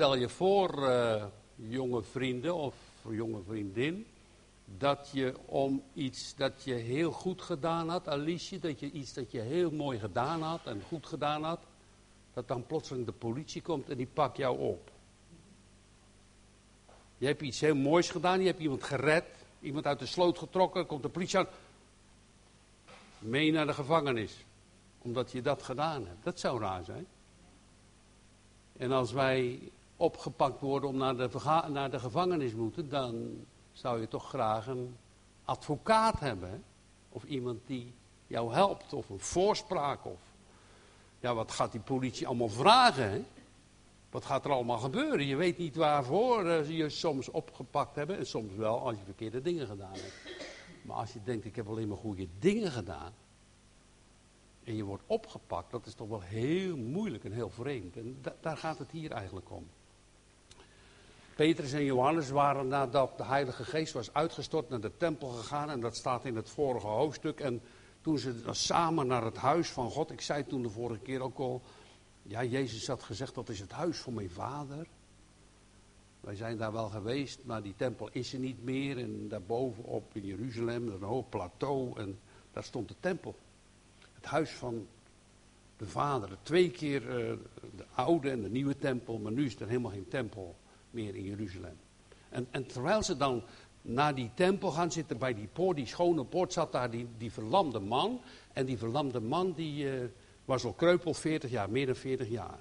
Stel je voor, eh, jonge vrienden of jonge vriendin, dat je om iets dat je heel goed gedaan had, Alicia, dat je iets dat je heel mooi gedaan had en goed gedaan had, dat dan plotseling de politie komt en die pakt jou op. Je hebt iets heel moois gedaan, je hebt iemand gered, iemand uit de sloot getrokken, komt de politie aan. Mee naar de gevangenis, omdat je dat gedaan hebt. Dat zou raar zijn. En als wij opgepakt worden om naar de, naar de gevangenis moeten, dan zou je toch graag een advocaat hebben. Of iemand die jou helpt, of een voorspraak. Of, ja, wat gaat die politie allemaal vragen? Hè? Wat gaat er allemaal gebeuren? Je weet niet waarvoor uh, ze je soms opgepakt hebben. En soms wel als je verkeerde dingen gedaan hebt. Maar als je denkt, ik heb alleen maar goede dingen gedaan. En je wordt opgepakt, dat is toch wel heel moeilijk en heel vreemd. En daar gaat het hier eigenlijk om. Petrus en Johannes waren nadat de Heilige Geest was uitgestort naar de tempel gegaan. En dat staat in het vorige hoofdstuk. En toen ze samen naar het huis van God. Ik zei toen de vorige keer ook al. Ja, Jezus had gezegd dat is het huis van mijn vader. Wij zijn daar wel geweest, maar die tempel is er niet meer. En daarbovenop in Jeruzalem, een hoog plateau. En daar stond de tempel. Het huis van de vader. Twee keer uh, de oude en de nieuwe tempel. Maar nu is er helemaal geen tempel meer in Jeruzalem. En, en terwijl ze dan naar die tempel gaan zitten, bij die poort, die schone poort, zat daar die, die verlamde man. En die verlamde man die uh, was al kreupel 40 jaar, meer dan 40 jaar.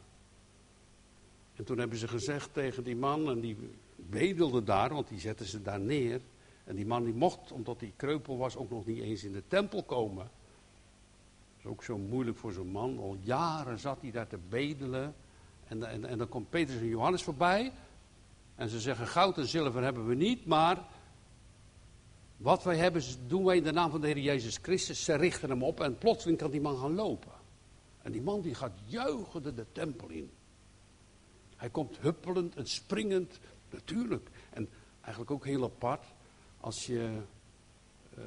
En toen hebben ze gezegd tegen die man, en die bedelde daar, want die zetten ze daar neer. En die man die mocht, omdat hij kreupel was, ook nog niet eens in de tempel komen. Dat is ook zo moeilijk voor zo'n man. Al jaren zat hij daar te bedelen. En, en, en dan komt Petrus en Johannes voorbij. En ze zeggen, goud en zilver hebben we niet, maar wat wij hebben, doen wij in de naam van de Heer Jezus Christus. Ze richten hem op en plotseling kan die man gaan lopen. En die man die gaat juichende de tempel in. Hij komt huppelend en springend, natuurlijk. En eigenlijk ook heel apart, als je uh,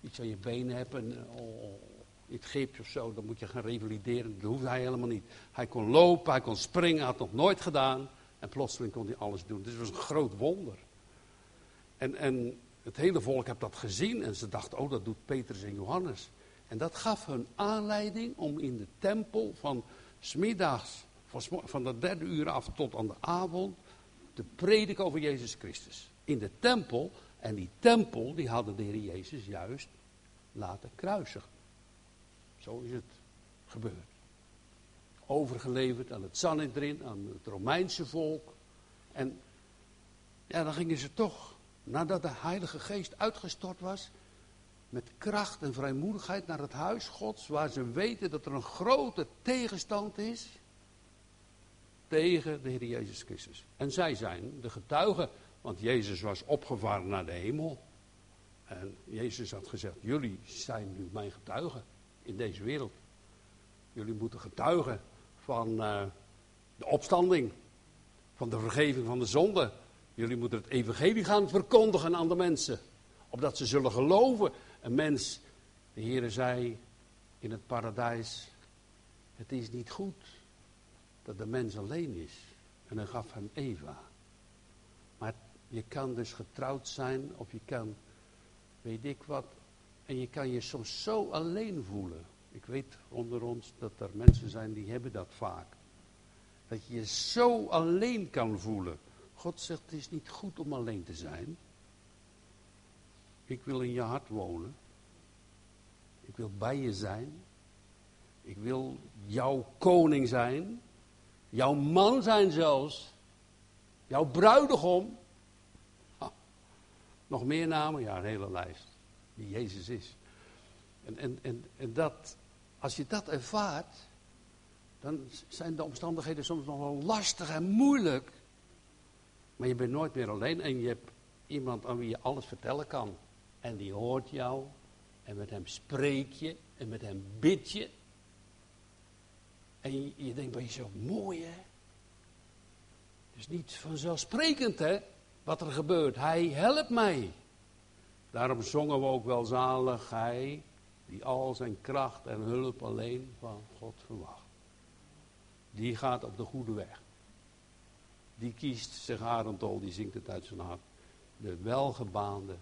iets aan je benen hebt en uh, iets gips of zo, dan moet je gaan revalideren. Dat hoeft hij helemaal niet. Hij kon lopen, hij kon springen, had nog nooit gedaan. En plotseling kon hij alles doen. Dus het was een groot wonder. En, en het hele volk heeft dat gezien en ze dachten, oh dat doet Petrus en Johannes. En dat gaf hun aanleiding om in de tempel van smiddags, van, de derde uur af tot aan de avond, te prediken over Jezus Christus. In de tempel, en die tempel, die hadden de Heer Jezus juist laten kruisigen. Zo is het gebeurd overgeleverd aan het Sanhedrin, aan het Romeinse volk. En ja, dan gingen ze toch, nadat de Heilige Geest uitgestort was, met kracht en vrijmoedigheid naar het huis Gods, waar ze weten dat er een grote tegenstand is tegen de Heer Jezus Christus. En zij zijn de getuigen, want Jezus was opgevaren naar de hemel. En Jezus had gezegd, jullie zijn nu mijn getuigen in deze wereld. Jullie moeten getuigen van uh, de opstanding, van de vergeving van de zonde. Jullie moeten het evangelie gaan verkondigen aan de mensen, opdat ze zullen geloven. Een mens, de Heere zei in het paradijs, het is niet goed dat de mens alleen is. En hij gaf hem Eva. Maar je kan dus getrouwd zijn of je kan, weet ik wat, en je kan je soms zo alleen voelen. Ik weet onder ons dat er mensen zijn die hebben dat vaak. Dat je je zo alleen kan voelen. God zegt het is niet goed om alleen te zijn. Ik wil in je hart wonen. Ik wil bij je zijn. Ik wil jouw koning zijn. Jouw man zijn zelfs. Jouw bruidegom. nog meer namen? Ja, een hele lijst. Die Jezus is. En, en, en, en dat, als je dat ervaart, dan zijn de omstandigheden soms nog wel lastig en moeilijk. Maar je bent nooit meer alleen en je hebt iemand aan wie je alles vertellen kan. En die hoort jou en met hem spreek je en met hem bid je. En je, denkt bij jezelf, mooi hè. Het is niet vanzelfsprekend hè, wat er gebeurt. Hij helpt mij. Daarom zongen we ook wel zalig, hij die al zijn kracht en hulp alleen van God verwacht. Die gaat op de goede weg. die kiest, zegt Arendtol, die zingt het uit zijn hart. De welgebaande,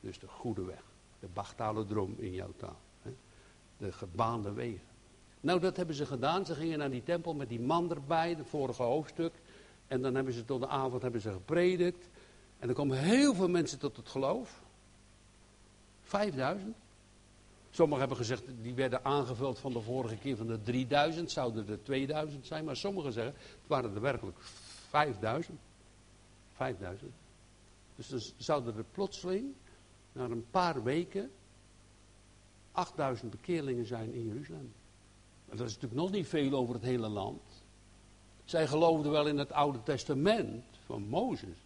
dus de goede weg. De Bachtalodrom in jouw taal. Hè? De gebaande wegen. Nou, dat hebben ze gedaan. Ze gingen naar die tempel met die man erbij, het vorige hoofdstuk. En dan hebben ze tot de avond hebben ze gepredikt. En er komen heel veel mensen tot het geloof. 5000. Sommigen hebben gezegd, die werden aangevuld van de vorige keer van de 3000, zouden er 2000 zijn. Maar sommigen zeggen, het waren er werkelijk 5000. 5000. Dus dan zouden er plotseling, na een paar weken, 8000 bekeerlingen zijn in Jeruzalem. En dat is natuurlijk nog niet veel over het hele land. Zij geloofden wel in het Oude Testament van Mozes.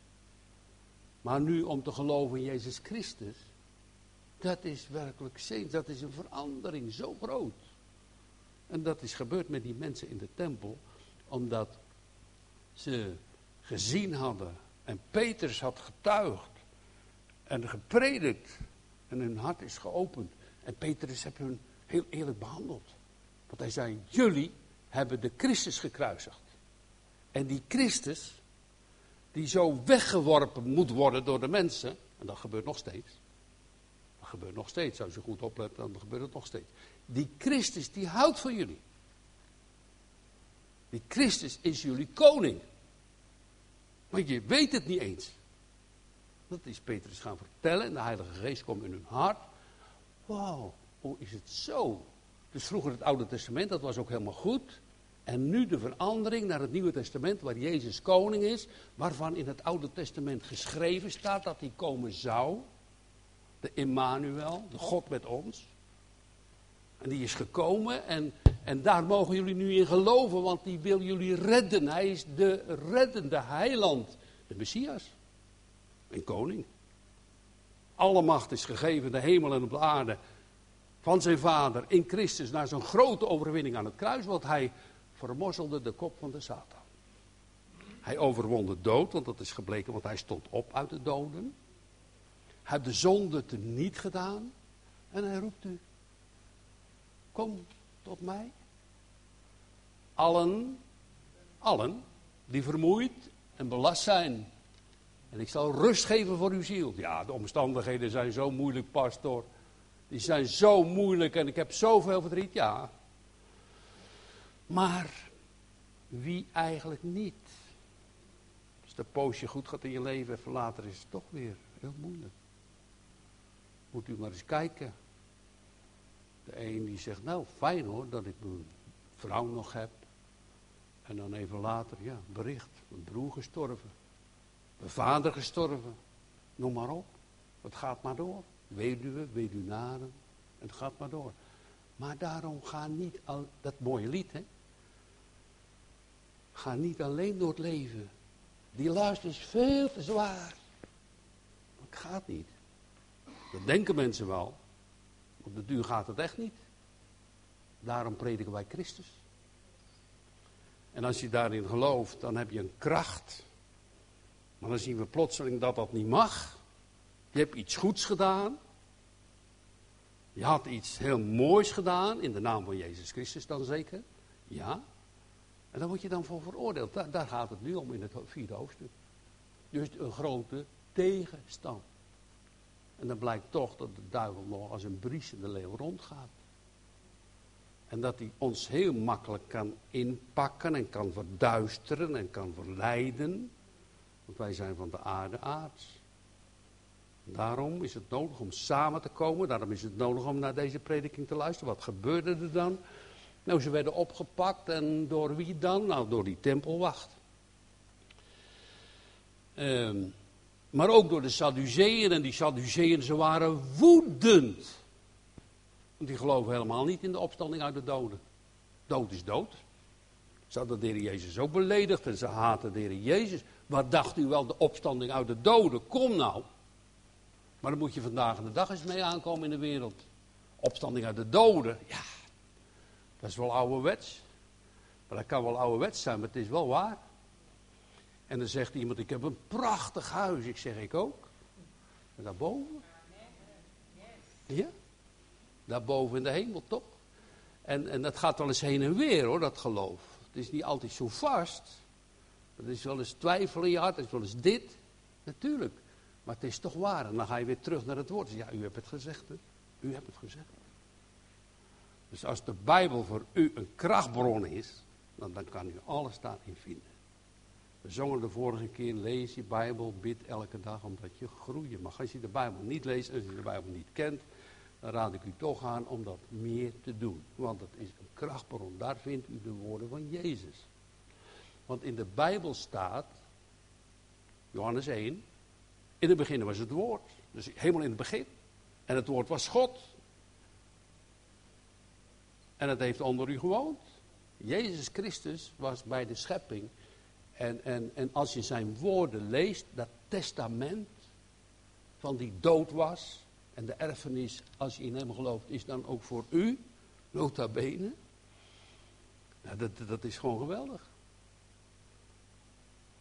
Maar nu om te geloven in Jezus Christus, dat is werkelijk zin, dat is een verandering zo groot. En dat is gebeurd met die mensen in de tempel, omdat ze gezien hadden en Petrus had getuigd en gepredikt en hun hart is geopend. En Petrus heeft hun heel eerlijk behandeld. Want hij zei, jullie hebben de Christus gekruisigd. En die Christus, die zo weggeworpen moet worden door de mensen, en dat gebeurt nog steeds. Gebeurt nog steeds, als je goed oplet, dan gebeurt het nog steeds. Die Christus, die houdt van jullie. Die Christus is jullie koning. Maar je weet het niet eens. Dat is Petrus gaan vertellen en de Heilige Geest komt in hun hart. Wauw, hoe is het zo? Dus vroeger het Oude Testament, dat was ook helemaal goed. En nu de verandering naar het Nieuwe Testament, waar Jezus koning is, waarvan in het Oude Testament geschreven staat dat hij komen zou. De Immanuel, de God met ons. En die is gekomen en, en daar mogen jullie nu in geloven, want die wil jullie redden. Hij is de reddende heiland, de Messias, een koning. Alle macht is gegeven, de hemel en op de aarde, van zijn vader in Christus naar zo'n grote overwinning aan het kruis, want hij vermorzelde de kop van de Satan. Hij overwon de dood, want dat is gebleken, want hij stond op uit de doden. Heeft de zonde te niet gedaan en hij roept u, kom tot mij. Allen, allen die vermoeid en belast zijn. En ik zal rust geven voor uw ziel. Ja, de omstandigheden zijn zo moeilijk, pastor. Die zijn zo moeilijk en ik heb zoveel verdriet, ja. Maar wie eigenlijk niet? Als de poosje goed gaat in je leven, even later is het toch weer heel moeilijk. Moet u maar eens kijken. De een die zegt, nou fijn hoor dat ik mijn vrouw nog heb. En dan even later, ja, bericht. Mijn broer gestorven. Mijn vader gestorven. Noem maar op. Het gaat maar door. Weduwe, weduwnaren. Het gaat maar door. Maar daarom ga niet al, dat mooie lied, hè. Ga niet alleen door het leven. Die last is veel te zwaar. Het gaat niet. Dat denken mensen wel. Op de duur gaat het echt niet. Daarom prediken wij Christus. En als je daarin gelooft, dan heb je een kracht. Maar dan zien we plotseling dat dat niet mag. Je hebt iets goeds gedaan. Je had iets heel moois gedaan, in de naam van Jezus Christus dan zeker. Ja. En daar word je dan voor veroordeeld. Daar, daar gaat het nu om in het vierde hoofdstuk. Dus een grote tegenstand. En dan blijkt toch dat de duivel nog als een briesende leeuw rondgaat. En dat hij ons heel makkelijk kan inpakken en kan verduisteren en kan verleiden. Want wij zijn van de aarde aards. Daarom is het nodig om samen te komen. Daarom is het nodig om naar deze prediking te luisteren. Wat gebeurde er dan? Nou, ze werden opgepakt en door wie dan? Nou, door die tempelwacht. Ehm, maar ook door de Sadduceeën. En die Sadduceeën, ze waren woedend. Want die geloven helemaal niet in de opstanding uit de doden. Dood is dood. Ze hadden de Heer Jezus ook beledigd en ze haten de Jezus. Wat dacht u wel, de opstanding uit de doden? Kom nou. Maar dan moet je vandaag de dag eens mee aankomen in de wereld. Opstanding uit de doden, ja, dat is wel ouderwets. Maar dat kan wel ouderwets zijn, maar het is wel waar. En dan zegt iemand, ik heb een prachtig huis. Ik zeg, ik ook. En daarboven? Ja? Daarboven in de hemel, toch? En, en dat gaat wel eens heen en weer, hoor, dat geloof. Het is niet altijd zo vast. Er is wel eens twijfel in je hart, er is wel eens dit. Natuurlijk. Maar het is toch waar. En dan ga je weer terug naar het woord. Ja, u hebt het gezegd. Hè? U hebt het gezegd. Dus als de Bijbel voor u een krachtbron is, dan, dan kan u alles daarin vinden. We zongen de vorige keer, lees je Bijbel, bid elke dag, omdat je groeien mag. Als je de Bijbel niet leest, als je de Bijbel niet kent, dan raad ik u toch aan om dat meer te doen. Want het is een krachtbron, daar vindt u de woorden van Jezus. Want in de Bijbel staat, Johannes 1, in het begin was het woord. Dus helemaal in het begin. En het woord was God. En het heeft onder u gewoond. Jezus Christus was bij de schepping. En, en, en als je zijn woorden leest, dat testament van die dood was. En de erfenis, als je in hem gelooft, is dan ook voor u, nota bene. Nou, dat, dat is gewoon geweldig.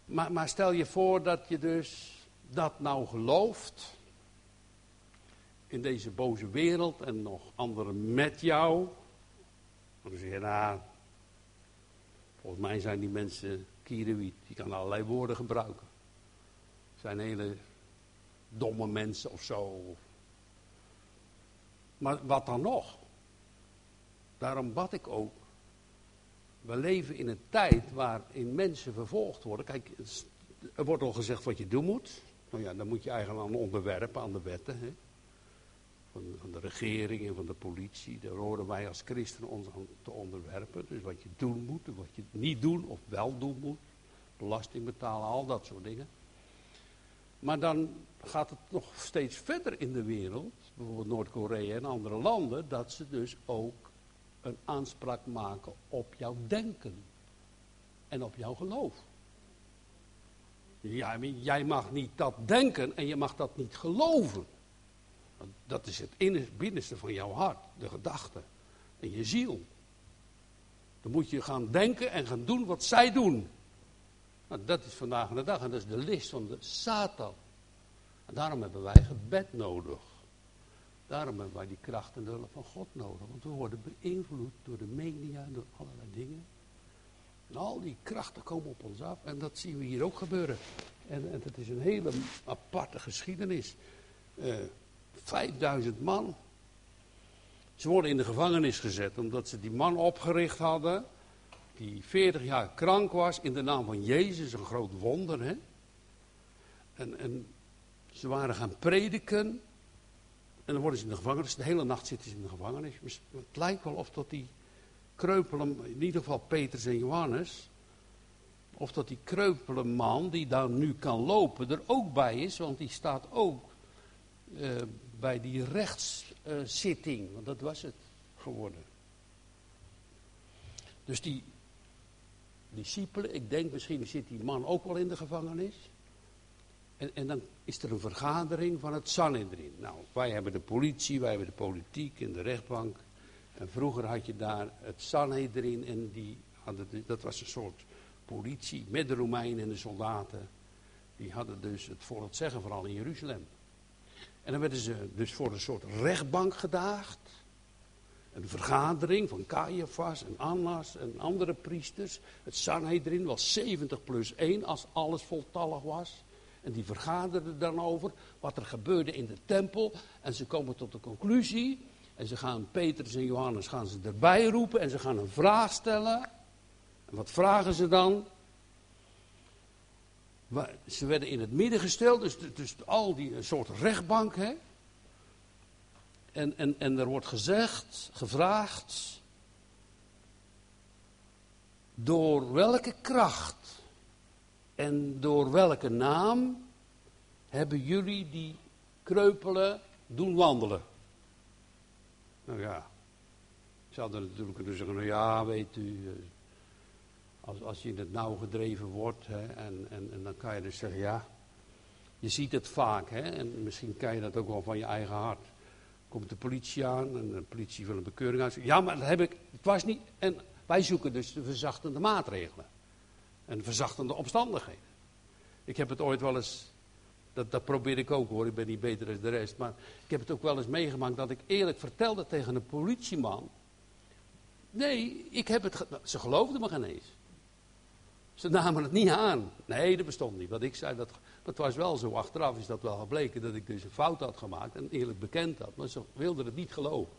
Maar, maar stel je voor dat je dus dat nou gelooft. In deze boze wereld en nog anderen met jou. Dan zeg je, nou, volgens mij zijn die mensen kierenwiet. Die kan allerlei woorden gebruiken. Zijn hele domme mensen of zo. Maar wat dan nog? Daarom bad ik ook. We leven in een tijd waarin mensen vervolgd worden. Kijk, er wordt al gezegd wat je doen moet. Nou ja, dan moet je eigenlijk aan onderwerpen, aan de wetten. Hè? Van, de regering en van de politie. Daar horen wij als christenen ons aan te onderwerpen. Dus wat je doen moet, wat je niet doen of wel doen moet. Belasting betalen, al dat soort dingen. Maar dan gaat het nog steeds verder in de wereld. Bijvoorbeeld Noord-Korea en andere landen. Dat ze dus ook een aanspraak maken op jouw denken. En op jouw geloof. Ja, jij mag niet dat denken en je mag dat niet geloven. Dat is het binnenste van jouw hart, de gedachte en je ziel. Dan moet je gaan denken en gaan doen wat zij doen. Nou, dat is vandaag de dag en dat is de list van de Satan. En daarom hebben wij gebed nodig. Daarom hebben wij die kracht en de hulp van God nodig. Want we worden beïnvloed door de media, door allerlei dingen. En al die krachten komen op ons af. En dat zien we hier ook gebeuren. En, en het is een hele aparte geschiedenis. Uh, 5000 man. Ze worden in de gevangenis gezet omdat ze die man opgericht hadden. Die 40 jaar krank was in de naam van Jezus. Een groot wonder, hè. En, en ze waren gaan prediken. En dan worden ze in de gevangenis. De hele nacht zitten ze in de gevangenis. Het lijkt wel of dat die kreupelen, in ieder geval Petrus en Johannes, of dat die kreupele man die daar nu kan lopen er ook bij is, want die staat ook uh, bij die rechtszitting, want dat was het geworden. Dus die discipelen, ik denk misschien zit die man ook wel in de gevangenis. En, en dan is er een vergadering van het Sanhedrin. Nou, wij hebben de politie, wij hebben de politiek en de rechtbank. En vroeger had je daar het Sanhedrin en die hadden, dat was een soort politie met de Romeinen en de soldaten. Die hadden dus het voor het zeggen, vooral in Jeruzalem. En dan werden ze dus voor een soort rechtbank gedaagd. Een vergadering van Caiaphas en Annas en andere priesters. Het Sanhedrin was 70 plus 1 als alles voltallig was. En die vergaderden dan over wat er gebeurde in de tempel. En ze komen tot de conclusie en ze gaan Petrus en Johannes gaan ze erbij roepen en ze gaan een vraag stellen. En wat vragen ze dan? Ze werden in het midden gesteld, dus, dus al die een soort rechtbank. Hè? En, en, en er wordt gezegd, gevraagd, door welke kracht en door welke naam hebben jullie die kreupelen doen wandelen? Nou ja, ze hadden natuurlijk kunnen zeggen, nou ja, weet u, eh, als, als je in het nauw gedreven wordt, hè, en, en, en dan kan je dus zeggen, ja, je ziet het vaak, hè, en misschien kan je dat ook wel van je eigen hart. Komt de politie aan en de politie wil een bekeuring uit. Ja, maar dat heb ik, het was niet, en wij zoeken dus de verzachtende maatregelen. En verzachtende omstandigheden. Ik heb het ooit wel eens dat, dat probeer ik ook hoor, ik ben niet beter dan de rest. Maar ik heb het ook wel eens meegemaakt dat ik eerlijk vertelde tegen een politieman. Nee, ik heb het. Ze geloofden me geen eens. Ze namen het niet aan. Nee, dat bestond niet. Wat ik zei, dat, dat was wel zo. Achteraf is dat wel gebleken dat ik dus een fout had gemaakt en eerlijk bekend had. Maar ze wilden het niet geloven.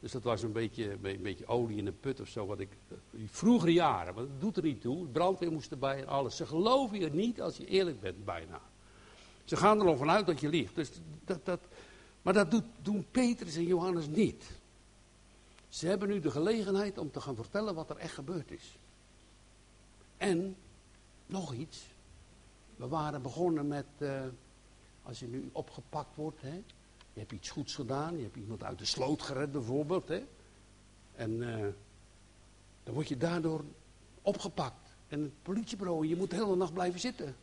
Dus dat was een beetje, een beetje olie in een put of zo. Wat ik, die vroegere jaren, want dat doet er niet toe. Brandweer moest erbij en alles. Ze geloven je niet als je eerlijk bent, bijna. Ze gaan er al vanuit dat je liegt. Dus dat, dat, maar dat doet, doen Petrus en Johannes niet. Ze hebben nu de gelegenheid om te gaan vertellen wat er echt gebeurd is. En, nog iets. We waren begonnen met, uh, als je nu opgepakt wordt, hè, je hebt iets goeds gedaan, je hebt iemand uit de sloot gered bijvoorbeeld, hè, en uh, dan word je daardoor opgepakt. En het politiebureau, je moet de hele nacht blijven zitten.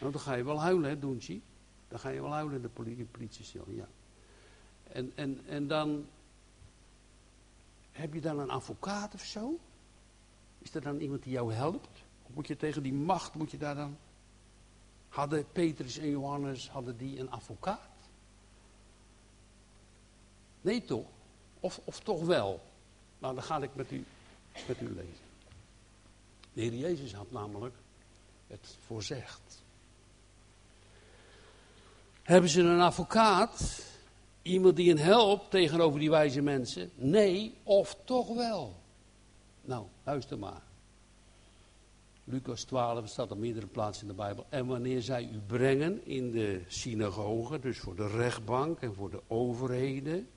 Nou, dan ga je wel huilen, hè, Doentje. Dan ga je wel huilen in de politie, politiecel, ja. En, en, en dan heb je dan een advocaat of zo? Is er dan iemand die jou helpt? Moet je tegen die macht, moet je daar dan... Hadden Petrus en Johannes, hadden die een advocaat? Nee toch? Of, of toch wel? Nou, dan ga ik met u, met u lezen. De Heer Jezus had namelijk het voorzegd. Hebben ze een advocaat? Iemand die hen helpt tegenover die wijze mensen? Nee, of toch wel? Nou, luister maar. Lucas 12 staat op meerdere plaatsen in de Bijbel. En wanneer zij u brengen in de synagoge, dus voor de rechtbank en voor de overheden.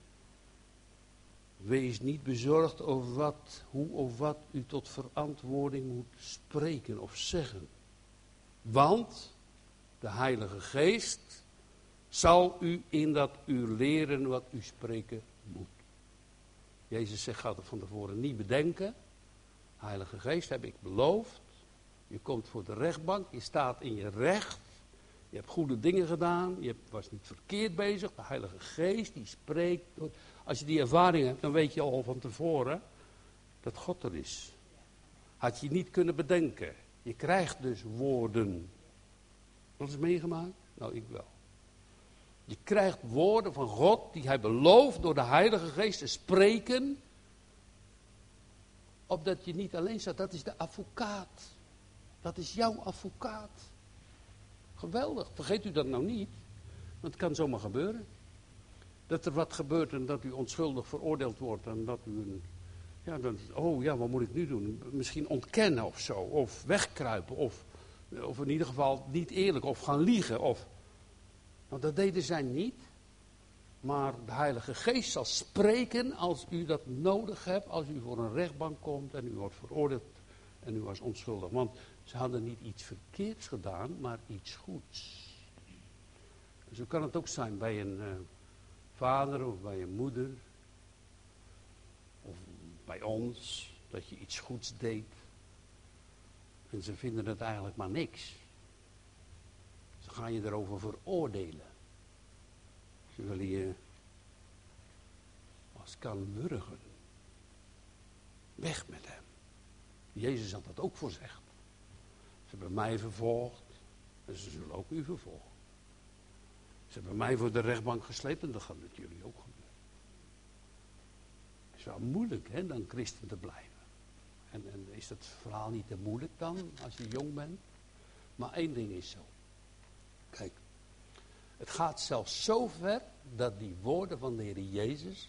Wees niet bezorgd over wat, hoe of wat u tot verantwoording moet spreken of zeggen. Want de Heilige Geest zal u in dat u leren wat u spreken moet. Jezus zegt, gaat het van tevoren niet bedenken. Heilige Geest heb ik beloofd. Je komt voor de rechtbank, je staat in je recht. Je hebt goede dingen gedaan, je was niet verkeerd bezig. De Heilige Geest die spreekt. Als je die ervaring hebt, dan weet je al van tevoren dat God er is. Had je niet kunnen bedenken. Je krijgt dus woorden. Wat is meegemaakt? Nou, ik wel. Je krijgt woorden van God die hij belooft door de Heilige Geest te spreken. Opdat je niet alleen staat, dat is de advocaat. Dat is jouw advocaat. Geweldig, vergeet u dat nou niet. Want het kan zomaar gebeuren. Dat er wat gebeurt en dat u onschuldig veroordeeld wordt en dat u een. Ja, dan, oh ja, wat moet ik nu doen? Misschien ontkennen of zo, of wegkruipen, of, of in ieder geval niet eerlijk, of gaan liegen, of want dat deden zij niet. Maar de Heilige Geest zal spreken als u dat nodig hebt, als u voor een rechtbank komt en u wordt veroordeeld en u was onschuldig. Want ze hadden niet iets verkeerds gedaan, maar iets goeds. Zo kan het ook zijn bij een uh, vader of bij een moeder. Of bij ons, dat je iets goeds deed. En ze vinden het eigenlijk maar niks ga je erover veroordelen. Ze willen je als kan wurgen. Weg met hem. Jezus had dat ook voorzegd. Ze hebben mij vervolgd en ze zullen ook u vervolgen. Ze hebben mij voor de rechtbank gesleept en dat gaat met jullie ook gebeuren. Het is wel moeilijk hè, dan christen te blijven. En, en is dat verhaal niet te moeilijk dan, als je jong bent? Maar één ding is zo. Kijk, het gaat zelfs zo ver dat die woorden van de Heer Jezus,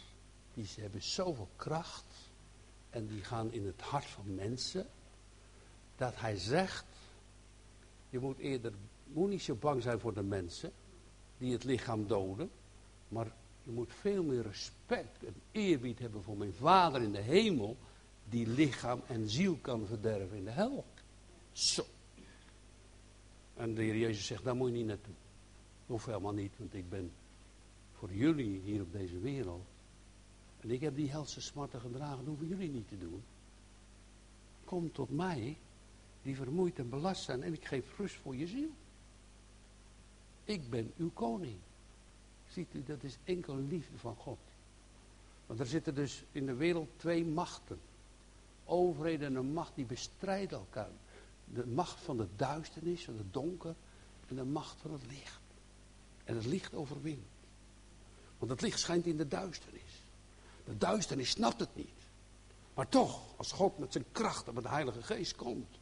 die hebben zoveel kracht en die gaan in het hart van mensen, dat hij zegt, je moet eerder, moet niet zo bang zijn voor de mensen die het lichaam doden, maar je moet veel meer respect en eerbied hebben voor mijn Vader in de hemel, die lichaam en ziel kan verderven in de hel. Zo. En de Heer Jezus zegt, daar moet je niet naartoe. Hoef helemaal niet, want ik ben voor jullie hier op deze wereld. En ik heb die helse smarten gedragen, dat hoeven jullie niet te doen. Kom tot mij, die vermoeid en belast zijn, en ik geef rust voor je ziel. Ik ben uw koning. Ziet u, dat is enkel liefde van God. Want er zitten dus in de wereld twee machten. Overheden en een macht die bestrijden elkaar de macht van de duisternis, van het donker en de macht van het licht. En het licht overwint. Want het licht schijnt in de duisternis. De duisternis snapt het niet. Maar toch, als God met zijn kracht en met de Heilige Geest komt,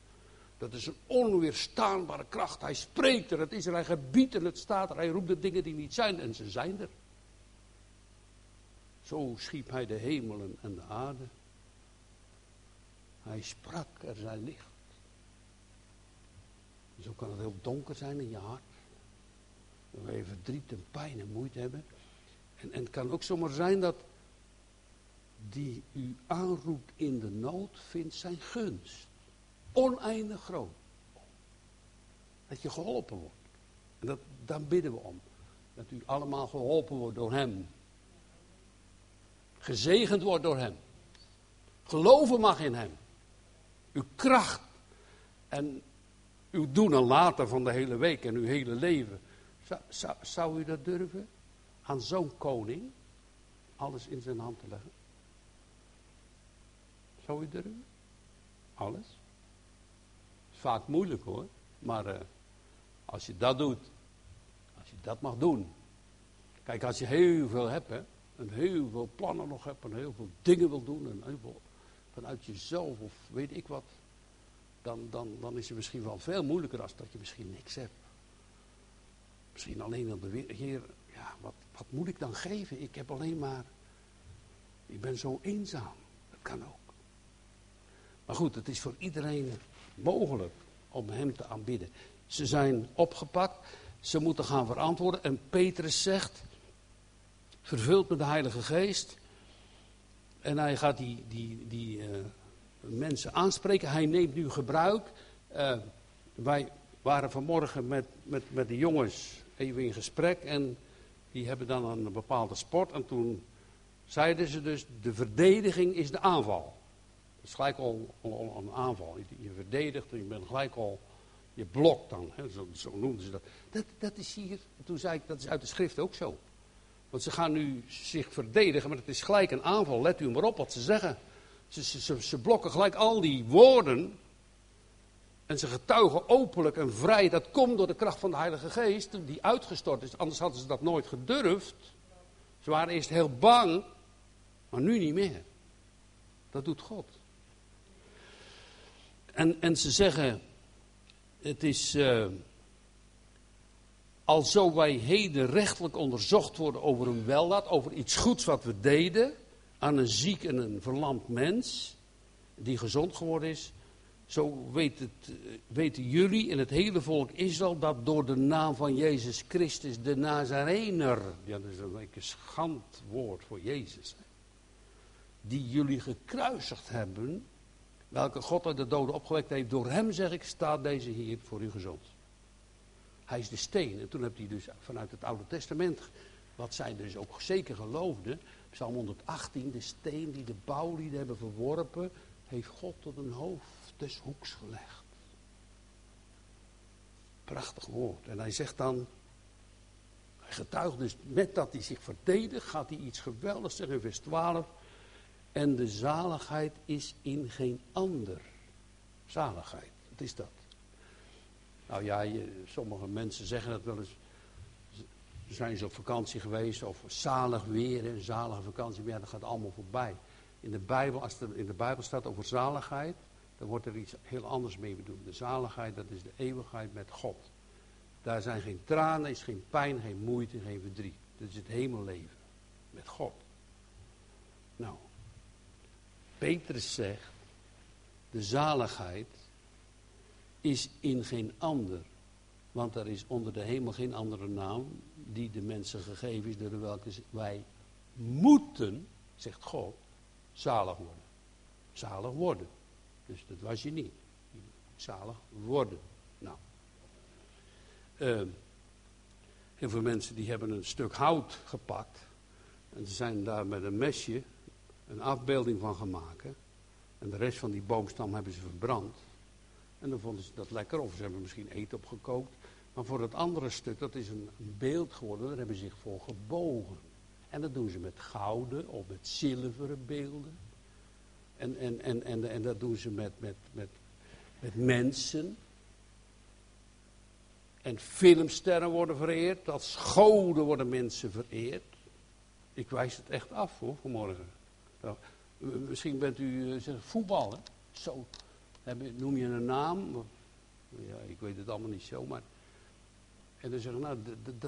Dat is een onweerstaanbare kracht. Hij spreekt er, het is er, hij gebiedt en het staat er. Hij roept de dingen die niet zijn en ze zijn er. Zo schiep hij de hemelen en de aarde. Hij sprak, er zijn licht. Zo kan het heel donker zijn in je hart. Dat je verdriet en pijn en moeite hebben. En, en het kan ook zomaar zijn dat die u aanroept in de nood vindt zijn gunst. Oneindig groot. Dat je geholpen wordt. En dat, daar bidden we om. Dat u allemaal geholpen wordt door hem. Gezegend wordt door hem. Geloven mag in hem. Uw kracht en uw doen en laten van de hele week en uw hele leven. Zou, zou, u dat durven? Aan zo'n koning alles in zijn hand te leggen? Zou u durven? Alles? Vaak moeilijk hoor. Maar uh, als je dat doet, als je dat mag doen. Kijk, als je heel veel hebt, hè, en heel veel plannen nog hebt, en heel veel dingen wil doen, en heel veel vanuit jezelf of weet ik wat, dan, dan, dan is het misschien wel veel moeilijker als dat je misschien niks hebt. Misschien alleen op de Heer, ja, wat, wat moet ik dan geven? Ik heb alleen maar, ik ben zo eenzaam. Dat kan ook. Maar goed, het is voor iedereen mogelijk om hem te aanbidden. Ze zijn opgepakt, ze moeten gaan verantwoorden. En Petrus zegt, vervuld met de Heilige Geest. En hij gaat die, die, die uh, mensen aanspreken. Hij neemt nu gebruik. Uh, wij waren vanmorgen met, met, met de jongens even in gesprek. En die hebben dan een bepaalde sport. En toen zeiden ze dus, de verdediging is de aanval. Dat is gelijk al, een aanval. Je, je verdedigt je bent gelijk al, je blokt dan. Hè, zo, zo noemden ze dat. dat. Dat is hier, toen zei ik, dat is uit de schrift ook zo. Want ze gaan nu zich verdedigen, maar het is gelijk een aanval. Let u maar op wat ze zeggen. Ze, ze, ze, blokken gelijk al die woorden. En ze getuigen openlijk en vrij. Dat komt door de kracht van de Heilige Geest, die uitgestort is. Anders hadden ze dat nooit gedurfd. Ze waren eerst heel bang, maar nu niet meer. Dat doet God. En, en ze zeggen, het is, uh, alzo wij heden rechtelijk onderzocht worden over een weldaad, over iets goeds wat we deden, aan een ziek en een verlamd mens, die gezond geworden is, zo weet het, eh, weten jullie en het hele volk Israël dat door de naam van Jezus Christus, de Nazarener, ja dat is een schandwoord voor Jezus, die jullie gekruisigd hebben, welke God uit de doden opgewekt heeft, door hem zeg ik, staat deze hier voor u gezond. Hij is de steen. En toen heb hij dus vanuit het Oude Testament, wat zij dus ook zeker geloofden, Psalm 118, de steen die de bouwlieden hebben verworpen, heeft God tot een hoofd des hoeks gelegd. Prachtig woord. En hij zegt dan, hij getuigt dus met dat hij zich verdedigt, gaat hij iets geweldigs zeggen in vers 12. En de zaligheid is in geen ander. Zaligheid, wat is dat? Nou ja, sommige mensen zeggen dat wel eens. Zijn ze op vakantie geweest of zalig weer, een zalige vakantie, maar ja, dat gaat allemaal voorbij. In de Bijbel, als er in de Bijbel staat over zaligheid, dan wordt er iets heel anders mee bedoeld. De zaligheid, dat is de eeuwigheid met God. Daar zijn geen tranen, is geen pijn, geen moeite, geen verdriet. Dat is het hemelleven met God. Nou, Petrus zegt, de zaligheid is in geen ander. Want er is onder de hemel geen andere naam die de mensen gegeven is door welke wij moeten, zegt God, zalig worden. Zalig worden. Dus dat was je niet. Zalig worden. Nou. Uh, heel veel mensen die hebben een stuk hout gepakt. En ze zijn daar met een mesje een afbeelding van gemaakt. En de rest van die boomstam hebben ze verbrand. En dan vonden ze dat lekker, of ze hebben misschien eten opgekookt. Maar voor het andere stuk, dat is een, beeld geworden, daar hebben ze zich voor gebogen. En dat doen ze met gouden of met zilveren beelden. En, en, en, en, en dat doen ze met, met, met, met mensen. En filmsterren worden vereerd, als goden worden mensen vereerd. Ik wijs het echt af hoor, vanmorgen. Nou, misschien bent u uh, voetbal, hè? Zo, noem je een naam, Ja, ik weet het allemaal niet zo, maar... En dan zeggen nou,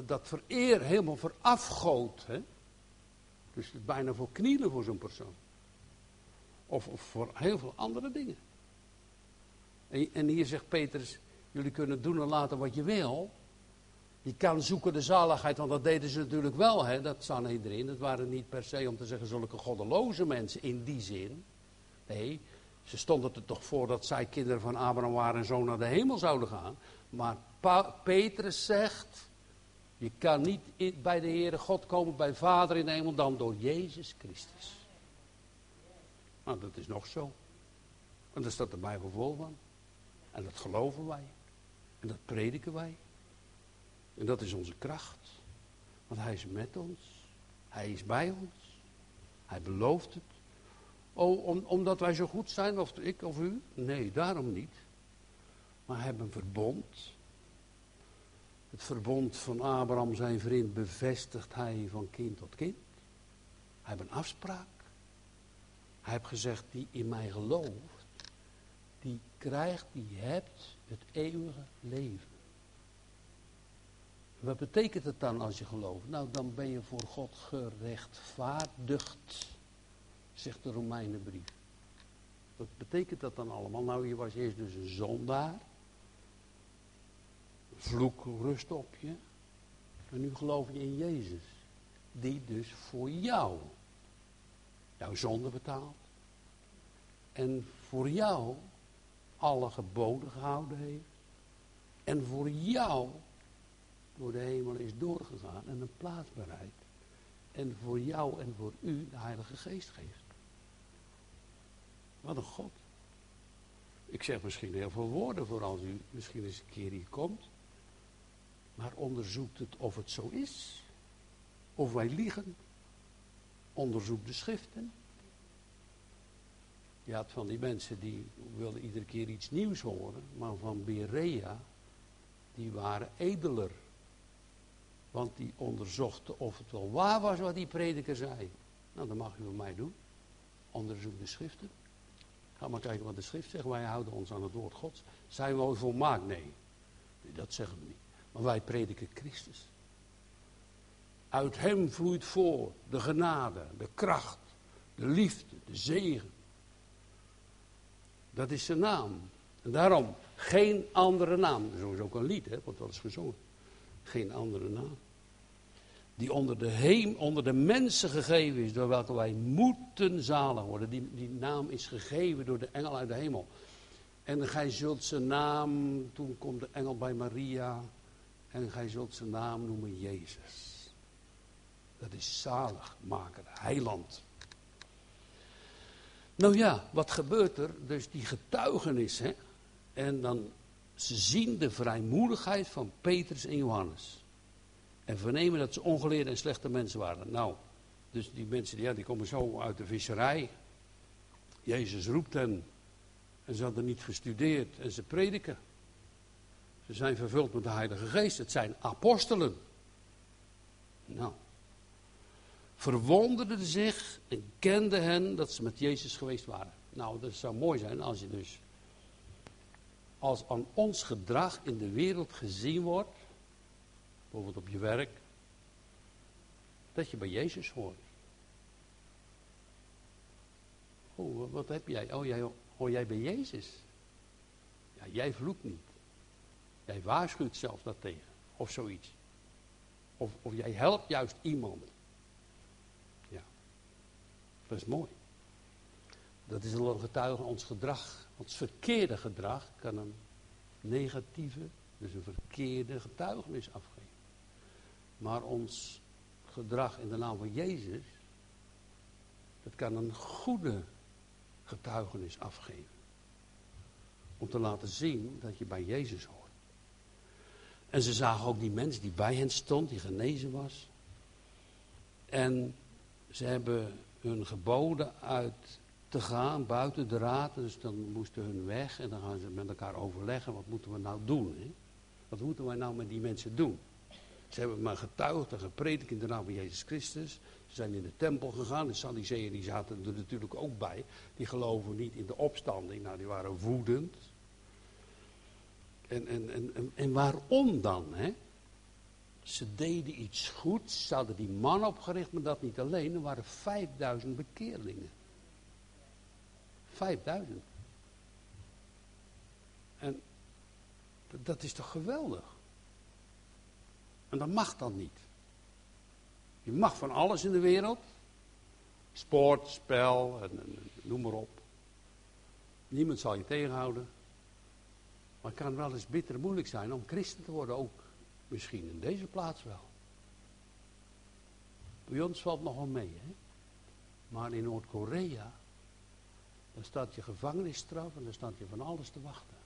dat vereer helemaal verafgoot, hè. Dus bijna voor knielen voor zo'n persoon. Of, voor heel veel andere dingen. En, en hier zegt Petrus, jullie kunnen doen en laten wat je wil. Je kan zoeken de zaligheid, want dat deden ze natuurlijk wel, hè? dat staan iedereen. Het waren niet per se om te zeggen zulke goddeloze mensen in die zin. Nee, ze stonden er toch voor dat zij kinderen van Abraham waren en zo naar de hemel zouden gaan. Maar Petrus zegt, je kan niet bij de Heere God komen, bij Vader in de hemel, dan door Jezus Christus. Nou, dat is nog zo. En daar staat de Bijbel vol van. En dat geloven wij. En dat prediken wij. En dat is onze kracht. Want hij is met ons. Hij is bij ons. Hij belooft het. Oh, omdat wij zo goed zijn, of ik of u? Nee, daarom niet. Maar heeft een verbond. Het verbond van Abraham, zijn vriend, bevestigt hij van kind tot kind. Hij heeft een afspraak. Hij heeft gezegd, die in mij gelooft, die krijgt, die hebt het eeuwige leven. Wat betekent het dan als je gelooft? Nou, dan ben je voor God gerechtvaardigd, zegt de Romeinenbrief. Wat betekent dat dan allemaal? Nou, je was eerst dus een zondaar. Vloek rust op je. En nu geloof je in Jezus. Die dus voor jou jouw zonde betaalt. En voor jou alle geboden gehouden heeft. En voor jou door de hemel is doorgegaan en een plaats bereidt. En voor jou en voor u de Heilige Geest geeft. Wat een God. Ik zeg misschien heel veel woorden voor als u misschien eens een keer hier komt. Maar onderzoekt het of het zo is. Of wij liegen. Onderzoek de schriften. Je had van die mensen die wilden iedere keer iets nieuws horen. Maar van Berea, die waren edeler. Want die onderzochten of het wel waar was wat die prediker zei. Nou, dat mag u van mij doen. Onderzoek de schriften. Ga maar kijken wat de schrift zegt. Wij houden ons aan het woord gods. Zijn we volmaakt? Nee. Dat zeggen we niet. Maar wij prediken Christus. Uit hem vloeit voor de genade, de kracht, de liefde, de zegen. Dat is zijn naam. En daarom geen andere naam. Zo is ook een lied, hè, wel eens gezongen. Geen andere naam die onder de, heem, onder de mensen gegeven is, door welke wij moeten zalig worden. Die, die naam is gegeven door de engel uit de hemel. En gij zult zijn naam, toen komt de engel bij Maria, en gij zult zijn naam noemen Jezus. Dat is zalig maken, heiland. Nou ja, wat gebeurt er? Dus die getuigenis, hè? En dan, ze zien de vrijmoedigheid van Petrus en Johannes. En vernemen dat ze ongeleerde en slechte mensen waren. Nou, dus die mensen ja, die komen zo uit de visserij. Jezus roept hen. En ze hadden niet gestudeerd en ze prediken. Ze zijn vervuld met de Heilige Geest. Het zijn apostelen. Nou. Verwonderden zich en kenden hen dat ze met Jezus geweest waren. Nou, dat zou mooi zijn als je dus. Als aan ons gedrag in de wereld gezien wordt bijvoorbeeld op je werk, dat je bij Jezus hoort. Oh, wat heb jij? Oh, jij, hoor jij bij Jezus? Ja, jij vloekt niet. Jij waarschuwt zelf dat tegen. Of zoiets. Of, of jij helpt juist iemand. Dat is mooi. Dat is een getuige ons gedrag. Ons verkeerde gedrag kan een negatieve, dus een verkeerde getuigenis afgeven. Maar ons gedrag in de naam van Jezus, dat kan een goede getuigenis afgeven. Om te laten zien dat je bij Jezus hoort. En ze zagen ook die mens die bij hen stond, die genezen was. En ze hebben hun geboden uit te gaan buiten de raad. Dus dan moesten hun weg en dan gaan ze met elkaar overleggen. Wat moeten we nou doen? Hè? Wat moeten wij nou met die mensen doen? Ze hebben maar getuigd en gepredikt in de naam van Jezus Christus. Ze zijn in de tempel gegaan. De Sadduceeën die zaten er natuurlijk ook bij. Die geloven niet in de opstanding. Nou, die waren woedend. En, en, en, en waarom dan? Hè? Ze deden iets goeds, ze hadden die man opgericht, maar dat niet alleen. Er waren 5000 bekeerlingen. 5000. En dat is toch geweldig? En dat mag dan niet. Je mag van alles in de wereld. Sport, spel, en, noem maar op. Niemand zal je tegenhouden. Maar het kan wel eens bitter moeilijk zijn om christen te worden, ook misschien in deze plaats wel. Bij ons valt nog wel mee, hè. Maar in Noord-Korea, dan staat je gevangenisstraf en dan staat je van alles te wachten.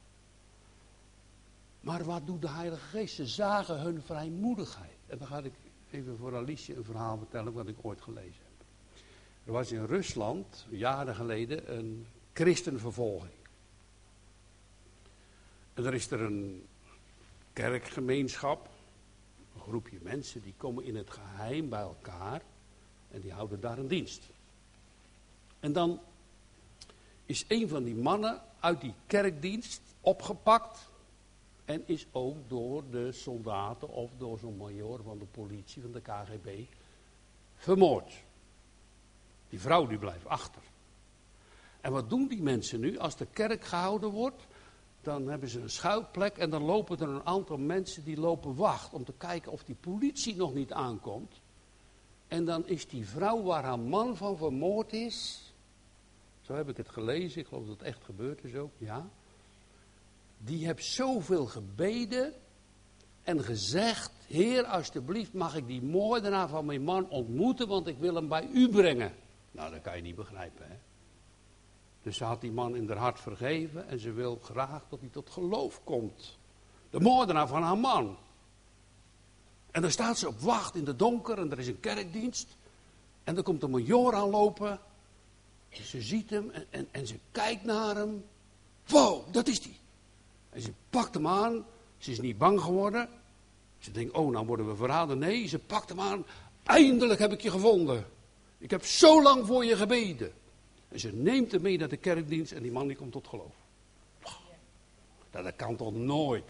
Maar wat doet de Heilige Geest? Ze zagen hun vrijmoedigheid. En dan ga ik even voor Alice een verhaal vertellen wat ik ooit gelezen heb. Er was in Rusland, jaren geleden, een christenvervolging. En er is er een kerkgemeenschap, een groepje mensen, die komen in het geheim bij elkaar en die houden daar een dienst. En dan is een van die mannen uit die kerkdienst opgepakt en is ook door de soldaten of door zo'n major van de politie, van de KGB, vermoord. Die vrouw die blijft achter. En wat doen die mensen nu? Als de kerk gehouden wordt, dan hebben ze een schuilplek en dan lopen er een aantal mensen die lopen wacht om te kijken of die politie nog niet aankomt. En dan is die vrouw waar haar man van vermoord is, zo heb ik het gelezen, ik geloof dat het echt gebeurd is ook, ja die heb zoveel gebeden en gezegd: Heer, alsjeblieft, mag ik die moordenaar van mijn man ontmoeten, want ik wil hem bij u brengen. Nou, dat kan je niet begrijpen, hè? Dus ze had die man in haar hart vergeven en ze wil graag dat hij tot geloof komt. De moordenaar van haar man. En dan staat ze op wacht in de donker en er is een kerkdienst. En dan komt een major aanlopen. En ze ziet hem en, en, en ze kijkt naar hem. Wow, dat is die. En ze pakt hem aan. Ze is niet bang geworden. Ze denkt, oh, nou worden we verraden. Nee, ze pakt hem aan. Eindelijk heb ik je gevonden. Ik heb zo lang voor je gebeden. En ze neemt hem mee naar de kerkdienst en die man die komt tot geloof. Dat kan toch nooit.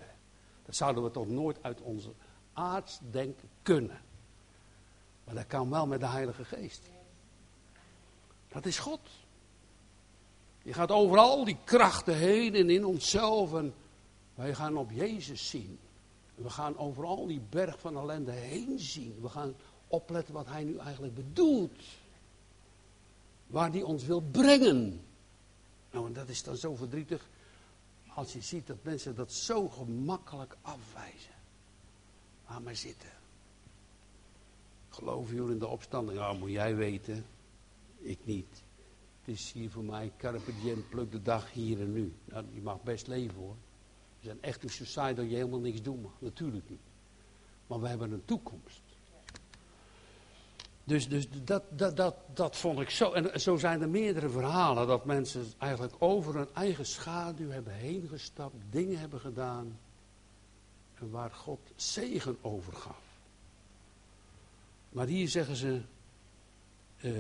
Dat zouden we toch nooit uit onze aardsdenken kunnen. Maar dat kan wel met de Heilige Geest. Dat is God. Je gaat overal die krachten heen en in onszelf. En wij gaan op Jezus zien. We gaan overal die berg van ellende heen zien. We gaan opletten wat hij nu eigenlijk bedoelt. Waar hij ons wil brengen. Nou, en dat is dan zo verdrietig. Als je ziet dat mensen dat zo gemakkelijk afwijzen. Laat maar zitten. Geloven jullie in de opstanding? Ja, moet jij weten. Ik niet. Het is hier voor mij carpe diem, pluk de dag hier en nu. Nou, je mag best leven hoor. We zijn echt een society dat je helemaal niks doen mag. Natuurlijk niet. Maar we hebben een toekomst. Dus, dus dat, dat, dat, dat vond ik zo. En zo zijn er meerdere verhalen dat mensen eigenlijk over hun eigen schaduw hebben heen gestapt, dingen hebben gedaan. En waar God zegen over gaf. Maar hier zeggen ze, uh,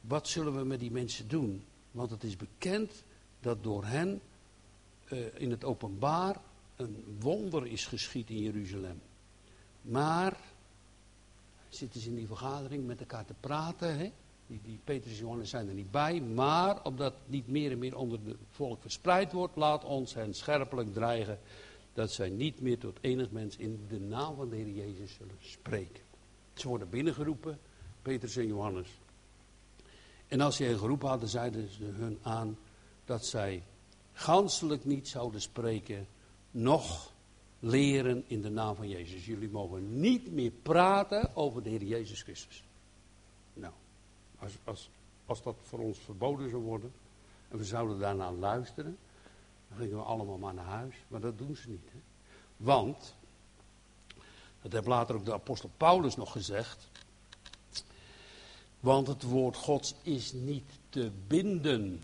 wat zullen we met die mensen doen? Want het is bekend dat door hen uh, in het openbaar een wonder is geschied in Jeruzalem. Maar zitten ze in die vergadering met elkaar te praten. Hè? Die, die Petrus en Johannes zijn er niet bij. Maar omdat niet meer en meer onder het volk verspreid wordt, laat ons hen scherpelijk dreigen dat zij niet meer tot enig mens in de naam van de Heer Jezus zullen spreken. Ze worden binnengeroepen, Petrus en Johannes. En als ze hen geroepen hadden, zeiden ze hun aan dat zij ganselijk niet zouden spreken, noch leren in de naam van Jezus. Jullie mogen niet meer praten over de Heer Jezus Christus. Nou, als, als, als dat voor ons verboden zou worden en we zouden daarna luisteren, dan gingen we allemaal maar naar huis. Maar dat doen ze niet. Hè? Want, dat heeft later ook de apostel Paulus nog gezegd, want het woord Gods is niet te binden.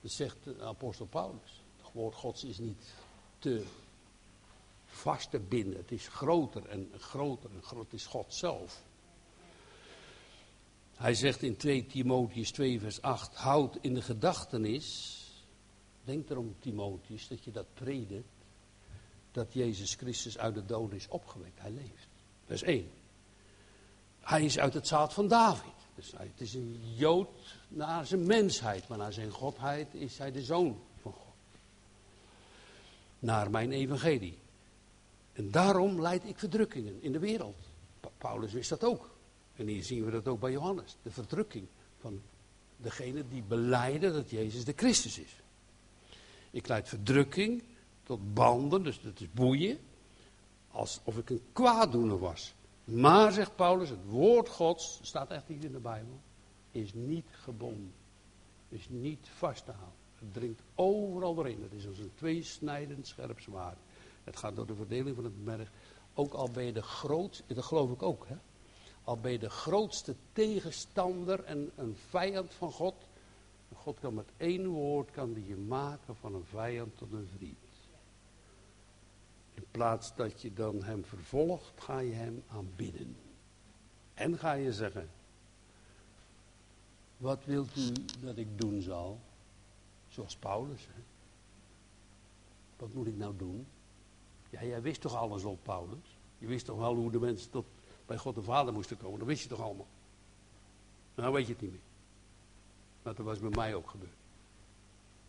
Dat zegt de apostel Paulus. Het woord Gods is niet te vast te binden. Het is groter en groter en groot is God zelf. Hij zegt in 2 Timotheus 2 vers 8, houd in de gedachtenis Denk erom, Timotheus, dat je dat predikt. Dat Jezus Christus uit de doden is opgewekt. Hij leeft. Is één. Hij is uit het zaad van David. Dus hij, het is een Jood naar zijn mensheid, maar naar zijn godheid is hij de zoon van God. Naar mijn evangelie. En daarom leid ik verdrukkingen in de wereld. Paulus wist dat ook. En hier zien we dat ook bij Johannes. De verdrukking van degene die beleiden dat Jezus de Christus is. Ik leid verdrukking tot banden, dus dat is boeien. Alsof ik een kwaaddoener was. Maar, zegt Paulus, het woord Gods, staat echt niet in de Bijbel, is niet gebonden. Is niet vast te houden. Het dringt overal doorheen. Het is als een tweesnijdend scherp zwaard. Het gaat door de verdeling van het merg. Ook al ben je de grootste, dat geloof ik ook, hè. Al ben je de grootste tegenstander en een vijand van God. God kan met één woord kan die je maken van een vijand tot een vriend. In plaats dat je dan hem vervolgt, ga je hem aanbidden. En ga je zeggen, wat wilt u dat ik doen zal? Zoals Paulus. Hè? Wat moet ik nou doen? Ja, jij wist toch alles op Paulus? Je wist toch wel hoe de mensen tot bij God de Vader moesten komen? Dat wist je toch allemaal? Nou weet je het niet meer. Maar dat was bij mij ook gebeurd.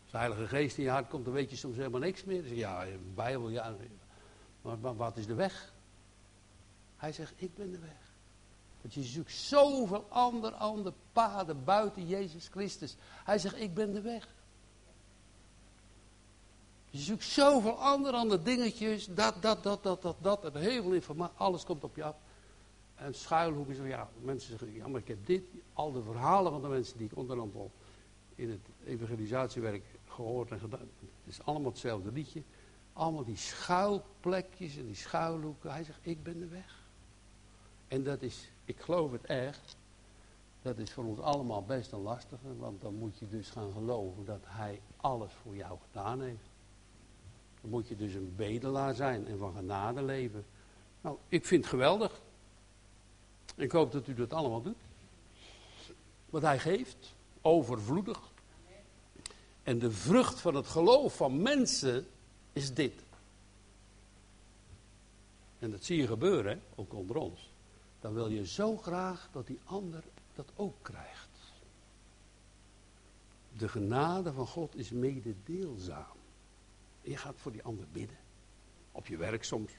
Als de Heilige Geest in je hart komt, dan weet je soms helemaal niks meer. Je, ja, Bijbel, ja. Maar, maar wat is de weg? Hij zegt, ik ben de weg. Want je zoekt zoveel andere, andere paden buiten Jezus Christus. Hij zegt, ik ben de weg. Je zoekt zoveel andere, andere dingetjes. Dat, dat, dat, dat, dat, dat. En heel veel informatie. Alles komt op je af. En schuilhoeken. Zo, ja, mensen zeggen, ja, maar ik heb dit. Al de verhalen van de mensen die ik onder andere in het evangelisatiewerk gehoord en gedaan. Het is allemaal hetzelfde liedje. Allemaal die schuilplekjes en die schuilhoeken. Hij zegt, ik ben de weg. En dat is, ik geloof het echt. Dat is voor ons allemaal best een lastige. Want dan moet je dus gaan geloven dat hij alles voor jou gedaan heeft. Dan moet je dus een bedelaar zijn en van genade leven. Nou, ik vind het geweldig. Ik hoop dat u dat allemaal doet. Wat hij geeft, overvloedig. En de vrucht van het geloof van mensen is dit. En dat zie je gebeuren, ook onder ons. Dan wil je zo graag dat die ander dat ook krijgt. De genade van God is mededeelzaam. Je gaat voor die ander bidden. Op je werk soms.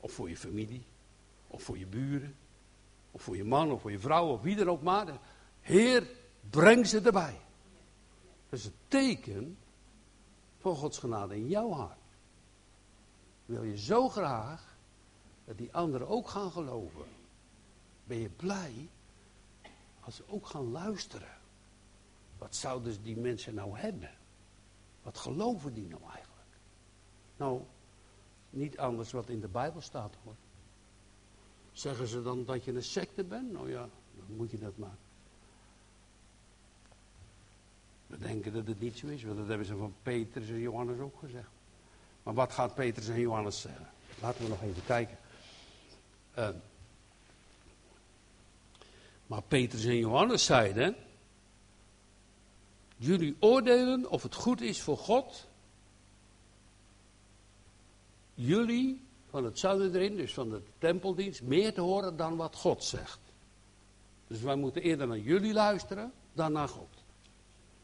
Of voor je familie. Of voor je buren. Of voor je man of voor je vrouw of wie er ook maar. Heer, breng ze erbij. Dat is een teken van Gods genade in jouw hart. Wil je zo graag dat die anderen ook gaan geloven. Ben je blij als ze ook gaan luisteren. Wat zouden die mensen nou hebben? Wat geloven die nou eigenlijk? Nou, niet anders wat in de Bijbel staat hoor. Zeggen ze dan dat je een secte bent? Nou ja, dan moet je dat maar. We denken dat het niet zo is, want dat hebben ze van Petrus en Johannes ook gezegd. Maar wat gaat Petrus en Johannes zeggen? Laten we nog even kijken. Uh, maar Petrus en Johannes zeiden: Jullie oordelen of het goed is voor God. Jullie van het erin, dus van de tempeldienst, meer te horen dan wat God zegt. Dus wij moeten eerder naar jullie luisteren dan naar God.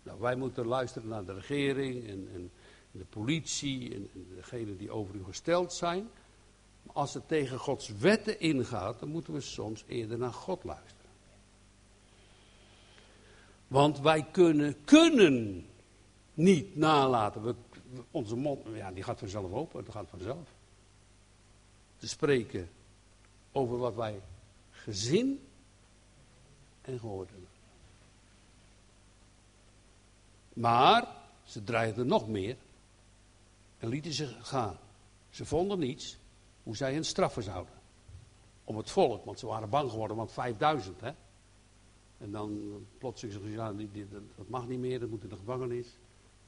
Nou, wij moeten luisteren naar de regering en, en de politie en, en degenen die over u gesteld zijn. Maar als het tegen Gods wetten ingaat, dan moeten we soms eerder naar God luisteren. Want wij kunnen, kunnen niet nalaten. We, onze mond, ja, die gaat vanzelf open, dat gaat vanzelf te spreken over wat wij gezien en gehoord hebben. Maar ze dreigden nog meer en lieten zich gaan. Ze vonden niets hoe zij hen straffen zouden. Om het volk, want ze waren bang geworden, want 5000 hè. En dan plotseling zeggen ze, ja, dat mag niet meer, dat moet in de gevangenis.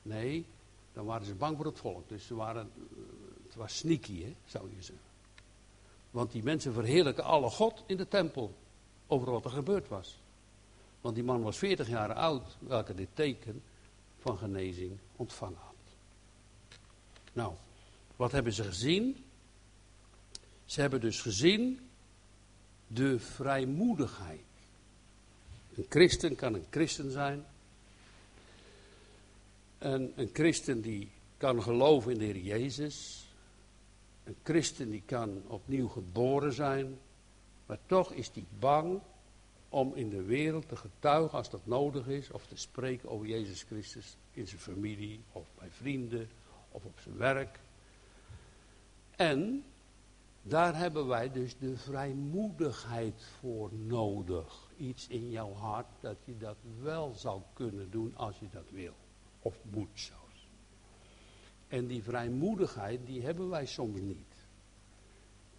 Nee, dan waren ze bang voor het volk. Dus ze waren, het was sneaky, hè, zou je zeggen. Want die mensen verheerlijken alle God in de tempel. Over wat er gebeurd was. Want die man was 40 jaar oud, welke dit teken van genezing ontvangen had. Nou, wat hebben ze gezien? Ze hebben dus gezien de vrijmoedigheid. Een christen kan een christen zijn. En een christen die kan geloven in de Heer Jezus. Een christen die kan opnieuw geboren zijn. Maar toch is hij bang om in de wereld te getuigen als dat nodig is. Of te spreken over Jezus Christus in zijn familie of bij vrienden of op zijn werk. En daar hebben wij dus de vrijmoedigheid voor nodig. Iets in jouw hart dat je dat wel zou kunnen doen als je dat wil. Of moet zelfs. En die vrijmoedigheid, die hebben wij soms niet.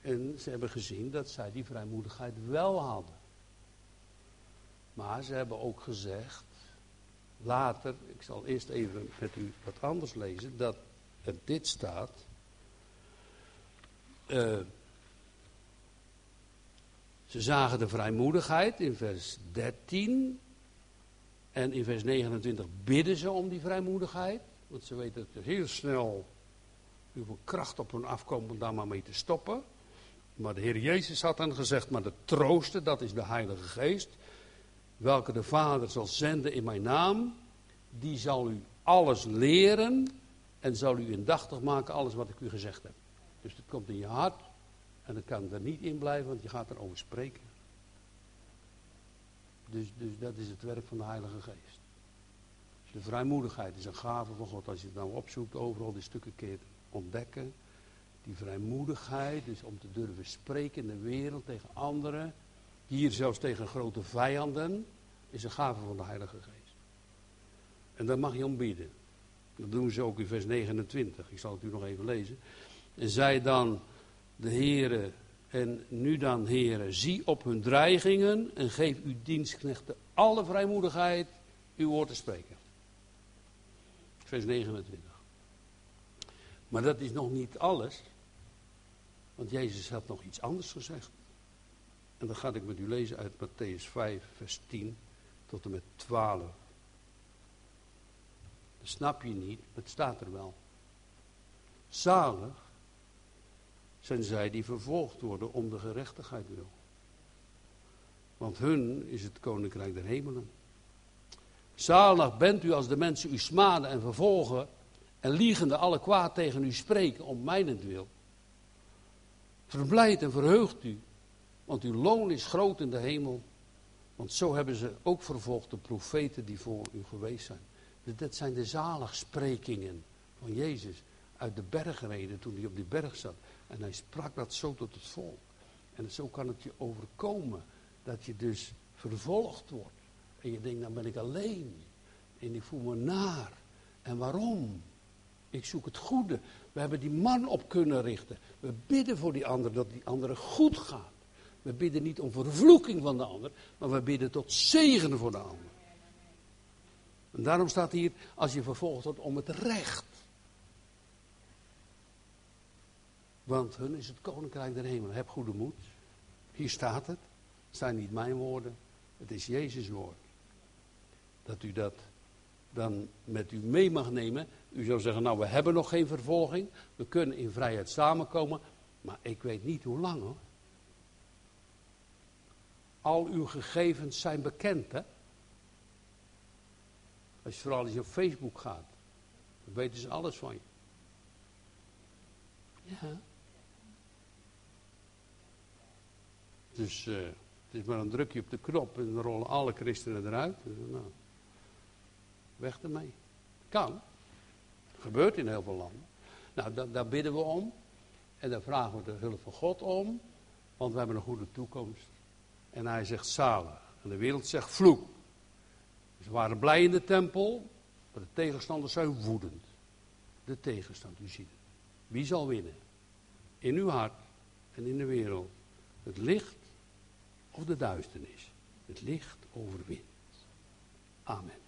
En ze hebben gezien dat zij die vrijmoedigheid wel hadden. Maar ze hebben ook gezegd, later, ik zal eerst even met u wat anders lezen, dat er dit staat. Uh, ze zagen de vrijmoedigheid in vers 13. En in vers 29 bidden ze om die vrijmoedigheid. Want ze weten dat er heel snel hoeveel kracht op hun afkomt om daar maar mee te stoppen. Maar de Heer Jezus had dan gezegd, maar de trooster, dat is de Heilige Geest. Welke de Vader zal zenden in mijn naam. Die zal u alles leren en zal u indachtig maken alles wat ik u gezegd heb. Dus het komt in je hart en dat kan er niet in blijven, want je gaat erover spreken. Dus, dus dat is het werk van de Heilige Geest. De vrijmoedigheid is een gave van God. Als je het nou opzoekt, overal die stukken keer ontdekken. Die vrijmoedigheid, dus om te durven spreken in de wereld tegen anderen. Hier zelfs tegen grote vijanden. Is een gave van de Heilige Geest. En daar mag je om bieden. Dat doen ze ook in vers 29. Ik zal het u nog even lezen. En zij dan de Heere, en nu dan Heere, zie op hun dreigingen en geef uw dienstknechten alle vrijmoedigheid uw woord te spreken. Vers 29. Maar dat is nog niet alles, want Jezus had nog iets anders gezegd. En dat ga ik met u lezen uit Matthäus 5, vers 10 tot en met 12. Dat snap je niet, het staat er wel. Zalig zijn zij die vervolgd worden om de gerechtigheid wil. Want hun is het koninkrijk der hemelen. Zalig bent u als de mensen u smaden en vervolgen en liegende alle kwaad tegen u spreken om mijnentwil. Verblijd en verheugt u, want uw loon is groot in de hemel. Want zo hebben ze ook vervolgd de profeten die voor u geweest zijn. Dus dat zijn de zaligsprekingen van Jezus uit de bergreden toen hij op die berg zat. En hij sprak dat zo tot het volk. En zo kan het je overkomen dat je dus vervolgd wordt. En je denkt, dan ben ik alleen. En ik voel me naar. En waarom? Ik zoek het goede. We hebben die man op kunnen richten. We bidden voor die ander dat die andere goed gaat. We bidden niet om vervloeking van de ander, maar we bidden tot zegen voor de ander. En daarom staat hier, als je vervolgd wordt, om het recht. Want hun is het koninkrijk der hemel. Heb goede moed. Hier staat het. Het zijn niet mijn woorden. Het is Jezus' woord. Dat u dat dan met u mee mag nemen. U zou zeggen, nou we hebben nog geen vervolging. We kunnen in vrijheid samenkomen. Maar ik weet niet hoe lang hoor. Al uw gegevens zijn bekend hè. Als je vooral je op Facebook gaat. Dan weten ze alles van je. Ja. Dus uh, het is maar een drukje op de knop en dan rollen alle christenen eruit. Dus, nou, weg ermee. Kan. Gebeurt in heel veel landen. Nou, daar bidden we om. En daar vragen we de hulp van God om. Want we hebben een goede toekomst. En hij zegt zalig. En de wereld zegt vloek. Ze waren blij in de tempel. Maar de tegenstanders zijn woedend. De tegenstand, u ziet. Wie zal winnen? In uw hart en in de wereld. Het licht of de duisternis. Het licht overwint. Amen.